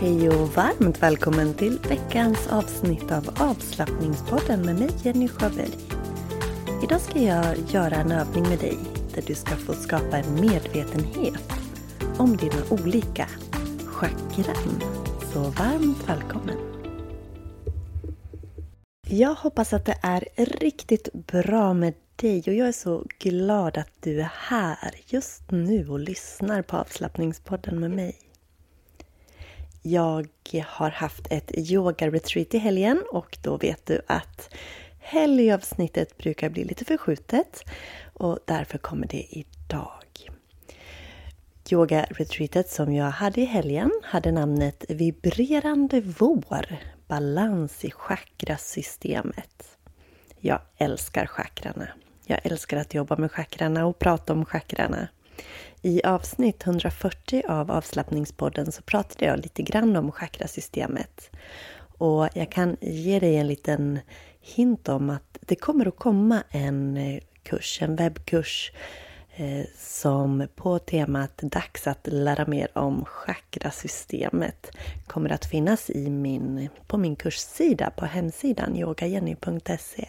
Hej och varmt välkommen till veckans avsnitt av avslappningspodden med mig Jenny Sjöberg. Idag ska jag göra en övning med dig där du ska få skapa en medvetenhet om dina olika chakran. Så varmt välkommen! Jag hoppas att det är riktigt bra med dig och jag är så glad att du är här just nu och lyssnar på avslappningspodden med mig. Jag har haft ett yoga-retreat i helgen och då vet du att helgavsnittet brukar bli lite förskjutet och därför kommer det idag. Yoga-retreatet som jag hade i helgen hade namnet Vibrerande vår, balans i chakrasystemet. Jag älskar chakrarna. Jag älskar att jobba med chakrarna och prata om chakrarna. I avsnitt 140 av avslappningspodden så pratade jag lite grann om chakrasystemet. Och jag kan ge dig en liten hint om att det kommer att komma en eh, kurs, en webbkurs eh, som på temat Dags att lära mer om chakrasystemet kommer att finnas i min, på min kurssida på hemsidan yogajenny.se.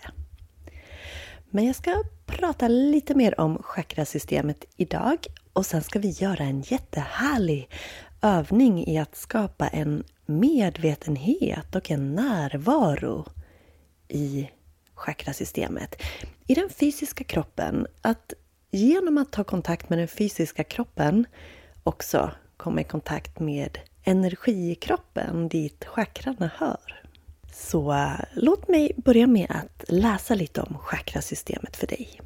Men jag ska prata lite mer om chakrasystemet idag och sen ska vi göra en jättehärlig övning i att skapa en medvetenhet och en närvaro i chakrasystemet. I den fysiska kroppen. Att genom att ta kontakt med den fysiska kroppen också komma i kontakt med energikroppen dit chakrarna hör. Så eh, låt mig börja med att läsa lite om chakrasystemet för dig.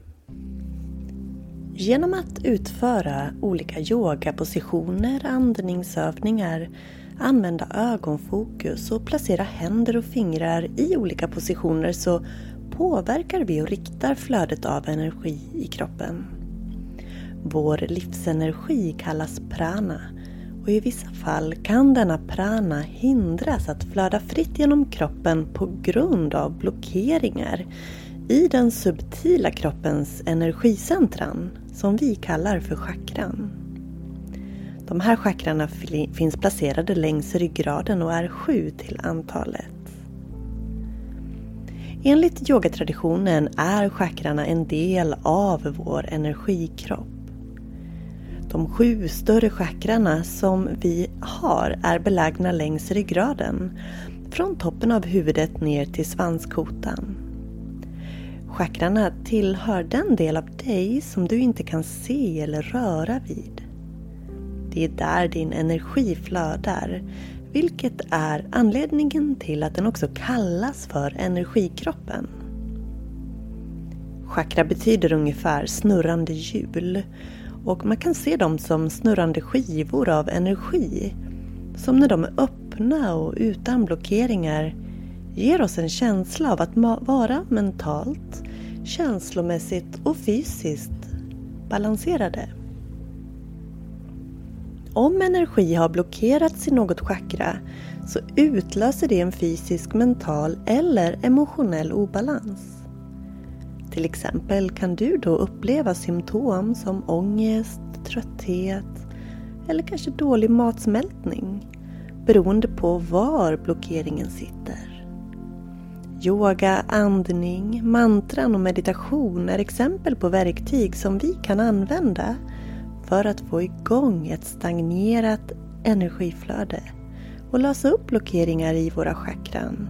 Genom att utföra olika yogapositioner, andningsövningar, använda ögonfokus och placera händer och fingrar i olika positioner så påverkar vi och riktar flödet av energi i kroppen. Vår livsenergi kallas prana och i vissa fall kan denna prana hindras att flöda fritt genom kroppen på grund av blockeringar i den subtila kroppens energicentran som vi kallar för chakran. De här chakrarna finns placerade längs ryggraden och är sju till antalet. Enligt yogatraditionen är chakrarna en del av vår energikropp. De sju större chakrarna som vi har är belägna längs ryggraden, från toppen av huvudet ner till svanskotan. Chakrarna tillhör den del av dig som du inte kan se eller röra vid. Det är där din energi flödar, vilket är anledningen till att den också kallas för energikroppen. Chakra betyder ungefär snurrande hjul och man kan se dem som snurrande skivor av energi som när de är öppna och utan blockeringar ger oss en känsla av att vara mentalt, känslomässigt och fysiskt balanserade. Om energi har blockerats i något chakra så utlöser det en fysisk, mental eller emotionell obalans. Till exempel kan du då uppleva symptom som ångest, trötthet eller kanske dålig matsmältning beroende på var blockeringen sitter. Yoga, andning, mantran och meditation är exempel på verktyg som vi kan använda för att få igång ett stagnerat energiflöde och lösa upp blockeringar i våra chakran.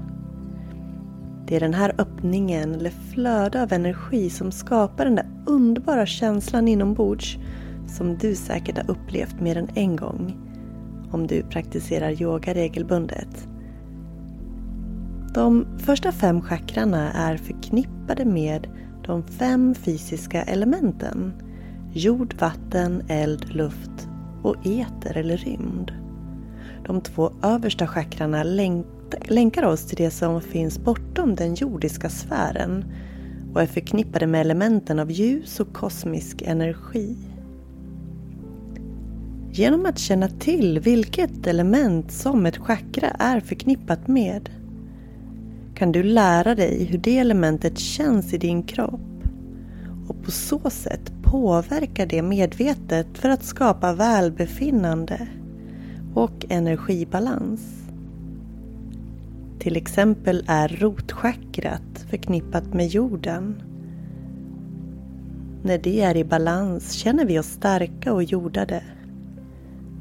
Det är den här öppningen eller flöde av energi som skapar den där underbara känslan inombords som du säkert har upplevt mer än en gång om du praktiserar yoga regelbundet. De första fem chakrarna är förknippade med de fem fysiska elementen. Jord, vatten, eld, luft och eter eller rymd. De två översta chakrarna länkar oss till det som finns bortom den jordiska sfären och är förknippade med elementen av ljus och kosmisk energi. Genom att känna till vilket element som ett chakra är förknippat med kan du lära dig hur det elementet känns i din kropp och på så sätt påverka det medvetet för att skapa välbefinnande och energibalans. Till exempel är rotchakrat förknippat med jorden. När det är i balans känner vi oss starka och jordade.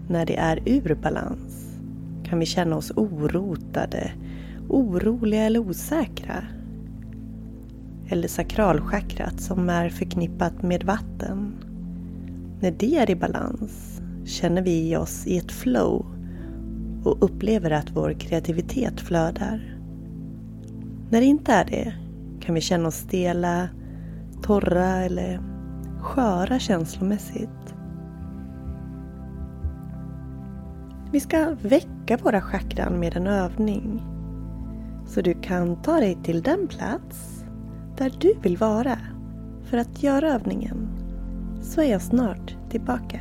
När det är ur balans kan vi känna oss orotade, oroliga eller osäkra. Eller sakralchakrat som är förknippat med vatten. När det är i balans känner vi oss i ett flow och upplever att vår kreativitet flödar. När det inte är det kan vi känna oss stela, torra eller sköra känslomässigt. Vi ska väcka våra chakran med en övning. Så du kan ta dig till den plats där du vill vara för att göra övningen. Så är jag snart tillbaka.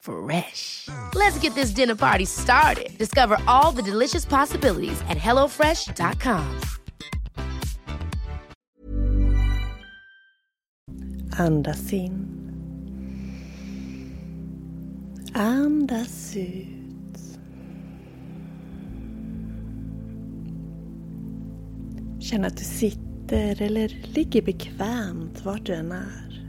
Fresh. Let's get this dinner party started. Discover all the delicious possibilities at hellofresh.com. Andas in. Andas ut. Känn att du sitter eller ligger bekvämt vart du än är.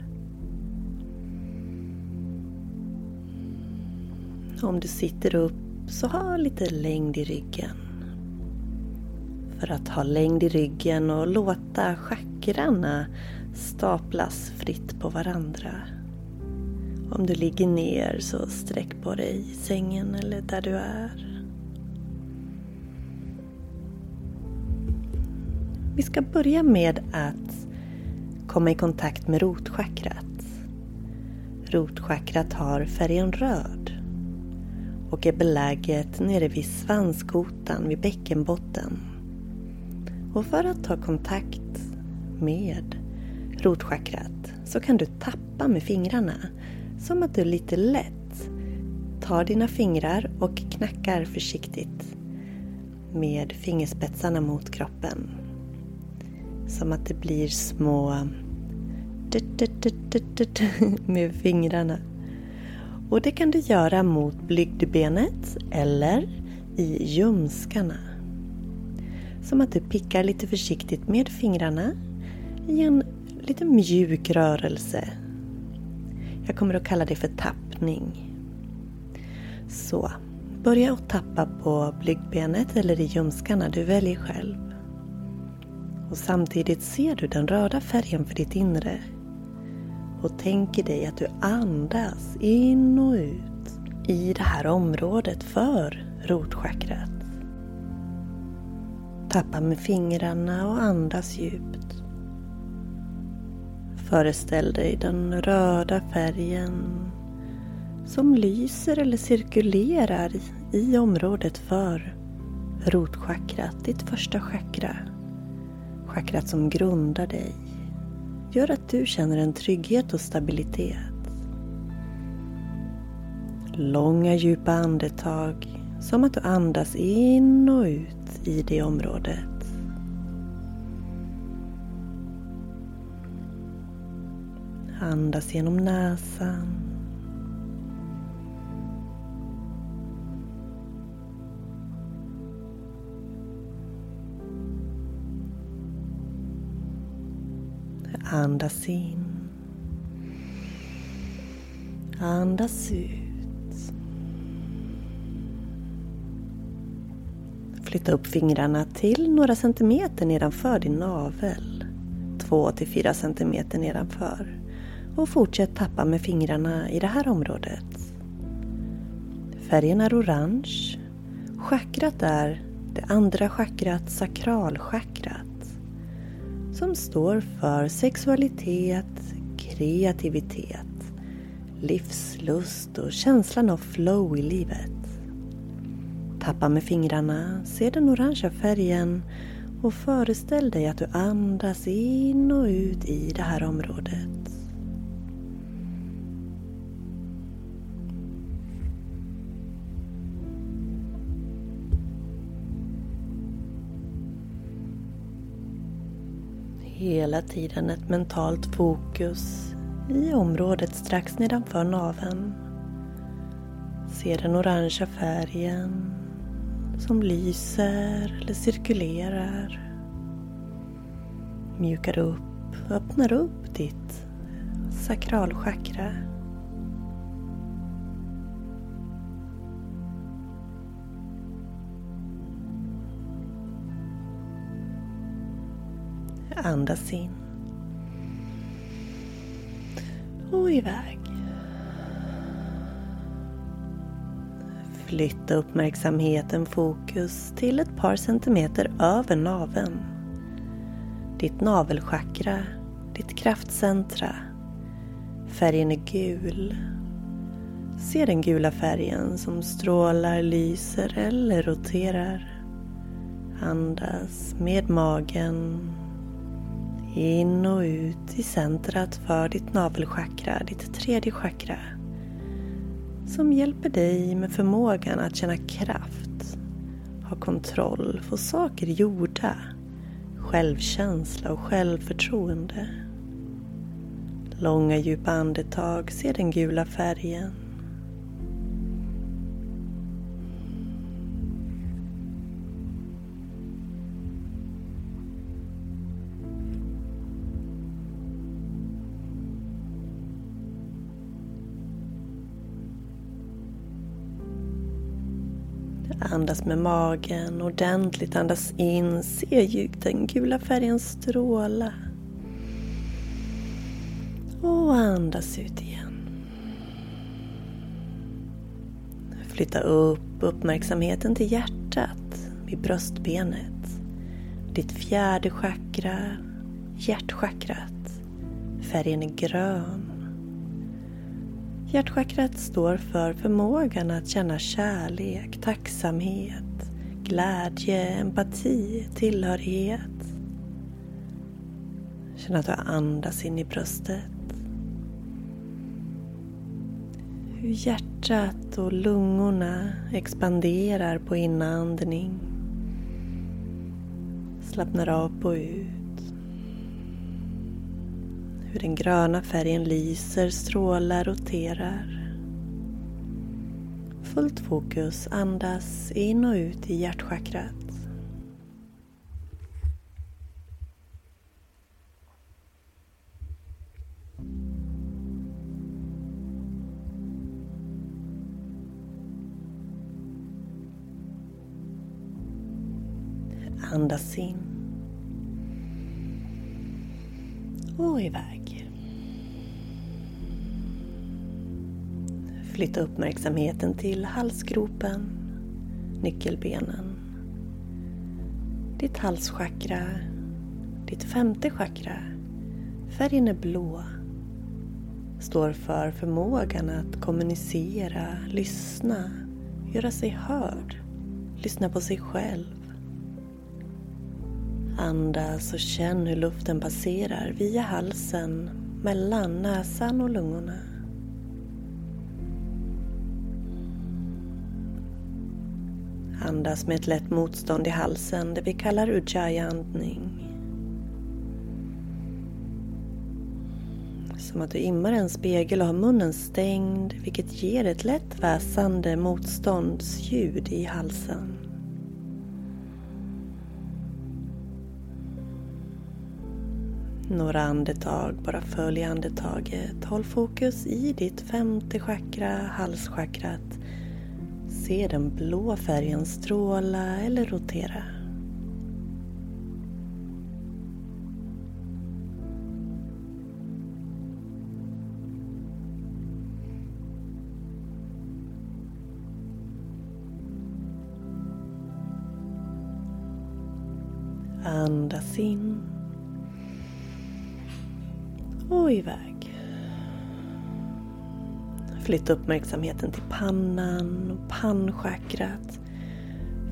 Om du sitter upp så ha lite längd i ryggen. För att ha längd i ryggen och låta chakrarna staplas fritt på varandra. Om du ligger ner så sträck på dig i sängen eller där du är. Vi ska börja med att komma i kontakt med rotchakrat. Rotchakrat har färgen röd och är beläget nere vid svanskotan vid bäckenbotten. Och för att ta kontakt med rotchakrat så kan du tappa med fingrarna som att du lite lätt tar dina fingrar och knackar försiktigt med fingerspetsarna mot kroppen. Som att det blir små med fingrarna. Och det kan du göra mot blygdbenet eller i ljumskarna. Som att du pickar lite försiktigt med fingrarna i en lite mjuk rörelse. Jag kommer att kalla det för tappning. Så, börja att tappa på blygdbenet eller i ljumskarna, du väljer själv. Och samtidigt ser du den röda färgen för ditt inre. Och tänker dig att du andas in och ut i det här området för rotchakrat. Tappa med fingrarna och andas djupt. Föreställ dig den röda färgen som lyser eller cirkulerar i området för rotchakrat, ditt första chakra. Chakrat som grundar dig. Gör att du känner en trygghet och stabilitet. Långa djupa andetag som att du andas in och ut i det området. Andas genom näsan. Andas in. Andas ut. Flytta upp fingrarna till några centimeter nedanför din navel. 2-4 centimeter nedanför. Och fortsätt tappa med fingrarna i det här området. Färgen är orange. Chakrat är det andra chakrat, sakralchakrat. Som står för sexualitet, kreativitet, livslust och känslan av flow i livet. Tappa med fingrarna, se den orangea färgen och föreställ dig att du andas in och ut i det här området. Hela tiden ett mentalt fokus i området strax nedanför naveln. Se den orangea färgen som lyser eller cirkulerar. Mjukar upp, öppnar upp ditt sakralchakra. Andas in. Och iväg. Flytta uppmärksamheten fokus till ett par centimeter över naveln. Ditt navelchakra, ditt kraftcentra. Färgen är gul. Se den gula färgen som strålar, lyser eller roterar. Andas med magen in och ut i centrat för ditt navelchakra, ditt tredje chakra som hjälper dig med förmågan att känna kraft, ha kontroll, få saker gjorda, självkänsla och självförtroende. Långa djupa andetag, se den gula färgen. Andas med magen ordentligt. Andas in. Se djupt den gula färgen stråla. Och andas ut igen. Flytta upp uppmärksamheten till hjärtat vid bröstbenet. Ditt fjärde chakra, hjärtchakrat. Färgen är grön. Hjärtchakrat står för förmågan att känna kärlek, tacksamhet, glädje, empati, tillhörighet. Känn att du andas in i bröstet. Hur hjärtat och lungorna expanderar på inandning. Slappnar av på ut. Hur den gröna färgen lyser, strålar, roterar. Fullt fokus, andas in och ut i hjärtchakrat. Flytta uppmärksamheten till halsgropen, nyckelbenen, ditt halschakra, ditt femte chakra. Färgen är blå. Står för förmågan att kommunicera, lyssna, göra sig hörd, lyssna på sig själv Andas och känn hur luften passerar via halsen, mellan näsan och lungorna. Andas med ett lätt motstånd i halsen, det vi kallar ujjayi-andning. Som att du immar en spegel och har munnen stängd, vilket ger ett lätt väsande motståndsljud i halsen. Några andetag, bara följ andetaget. Håll fokus i ditt femte chakra, halschakrat. Se den blå färgen stråla eller rotera. Andas in och iväg. Flytta uppmärksamheten till pannan och pannchakrat.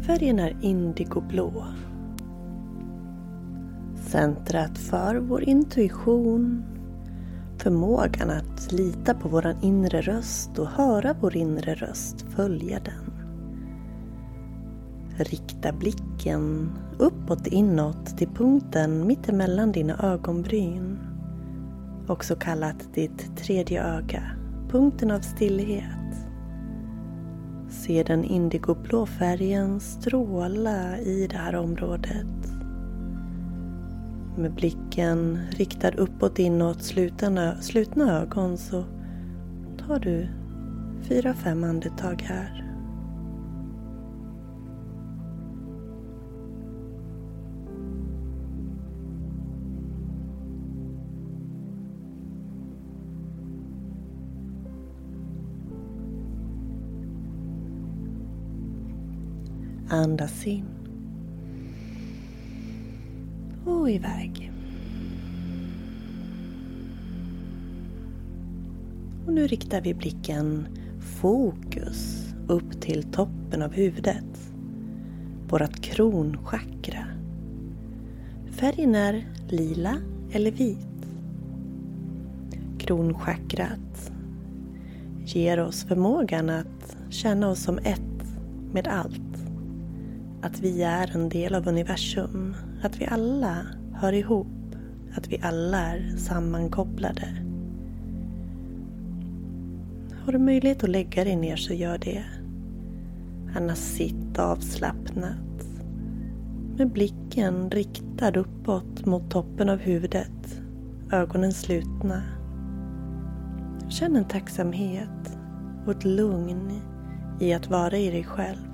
Färgen är indigoblå. Centrat för vår intuition, förmågan att lita på vår inre röst och höra vår inre röst, följa den. Rikta blicken uppåt inåt till punkten mittemellan dina ögonbryn också kallat ditt tredje öga, punkten av stillhet. Se den indigoblå färgen stråla i det här området. Med blicken riktad uppåt, inåt, slutna, slutna ögon så tar du fyra, fem andetag här. Andas in. Och iväg. Och nu riktar vi blicken fokus upp till toppen av huvudet. Vårat kronchakra. Färgen är lila eller vit. Kronchakrat ger oss förmågan att känna oss som ett med allt att vi är en del av universum. Att vi alla hör ihop. Att vi alla är sammankopplade. Har du möjlighet att lägga dig ner så gör det. Annars sitt avslappnat. Med blicken riktad uppåt mot toppen av huvudet. Ögonen slutna. Känn en tacksamhet och ett lugn i att vara i dig själv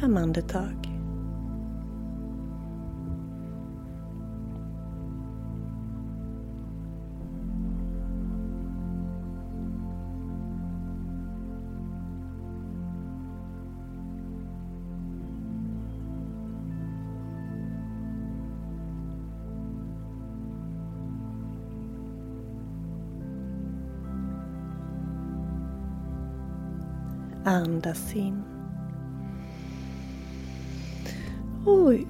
fem andetag. Andas in. Och ut.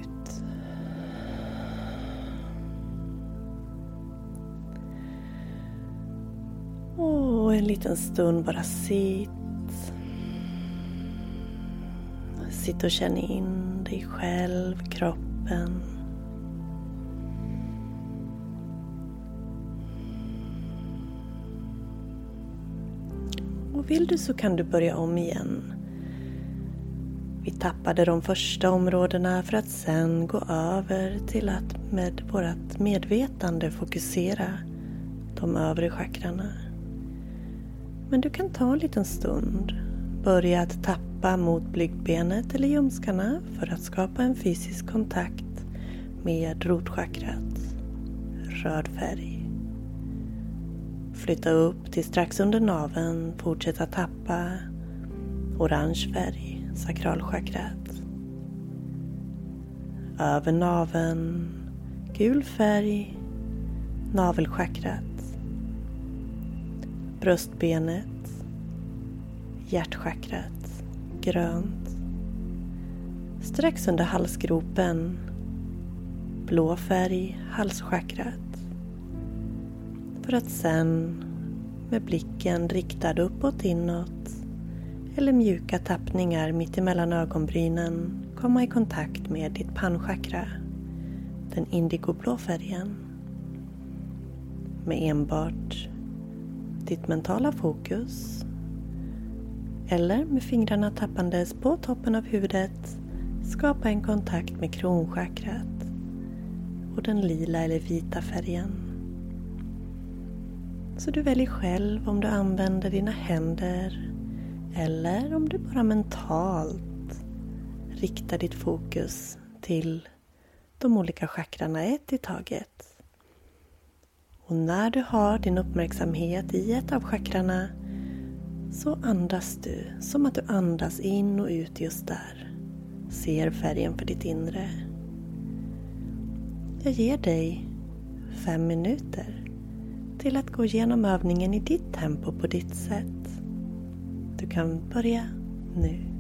Och en liten stund bara sitt. Sitt och känn in dig själv, kroppen. Och vill du så kan du börja om igen. Vi tappade de första områdena för att sen gå över till att med vårt medvetande fokusera de övre chakrarna. Men du kan ta en liten stund. Börja att tappa mot blygdbenet eller ljumskarna för att skapa en fysisk kontakt med rotchakrat. Röd färg. Flytta upp till strax under naveln. Fortsätta tappa. Orange färg. Sakralchakrat. Över naveln. Gul färg. Navelchakrat bröstbenet, hjärtchakrat, grönt. Strax under halsgropen, blå färg, halschakrat. För att sen med blicken riktad uppåt inåt eller mjuka tappningar mittemellan ögonbrynen komma i kontakt med ditt pannchakra, den indigoblå färgen. Med enbart ditt mentala fokus eller med fingrarna tappandes på toppen av huvudet skapa en kontakt med kronchakrat och den lila eller vita färgen. Så du väljer själv om du använder dina händer eller om du bara mentalt riktar ditt fokus till de olika chakrarna ett i taget. Och när du har din uppmärksamhet i ett av chakrarna så andas du som att du andas in och ut just där. Ser färgen för ditt inre. Jag ger dig fem minuter till att gå igenom övningen i ditt tempo på ditt sätt. Du kan börja nu.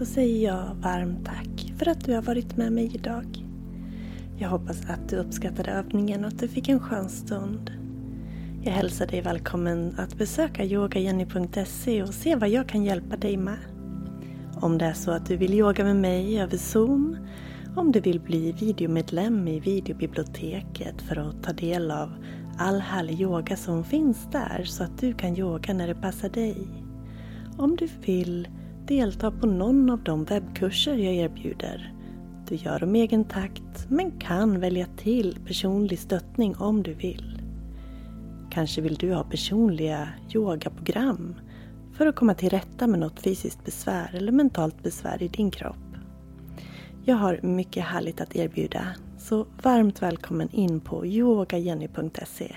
Så säger jag varmt tack för att du har varit med mig idag. Jag hoppas att du uppskattade övningen och att du fick en skön stund. Jag hälsar dig välkommen att besöka yogajenny.se och se vad jag kan hjälpa dig med. Om det är så att du vill yoga med mig över Zoom, om du vill bli videomedlem i videobiblioteket för att ta del av all härlig yoga som finns där så att du kan yoga när det passar dig. Om du vill delta på någon av de webbkurser jag erbjuder. Du gör dem i egen takt men kan välja till personlig stöttning om du vill. Kanske vill du ha personliga yogaprogram för att komma till rätta med något fysiskt besvär eller mentalt besvär i din kropp. Jag har mycket härligt att erbjuda, så varmt välkommen in på yogajenny.se.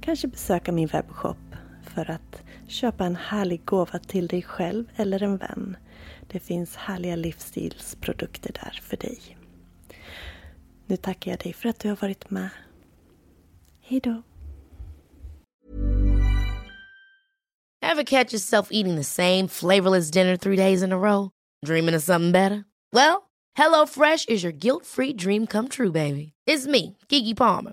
Kanske besöka min webbshop för att köpa en härlig gåva till dig själv eller en vän. Det finns härliga livsstilsprodukter där för dig. Nu tackar jag dig för att du har varit med. Hejdå! Ever catch yourself eating the same flavorless dinner three days in a row? Dreaming of something better? Well, hello fresh is your guilt-free dream come true, baby. It's me, Gigi Palmer.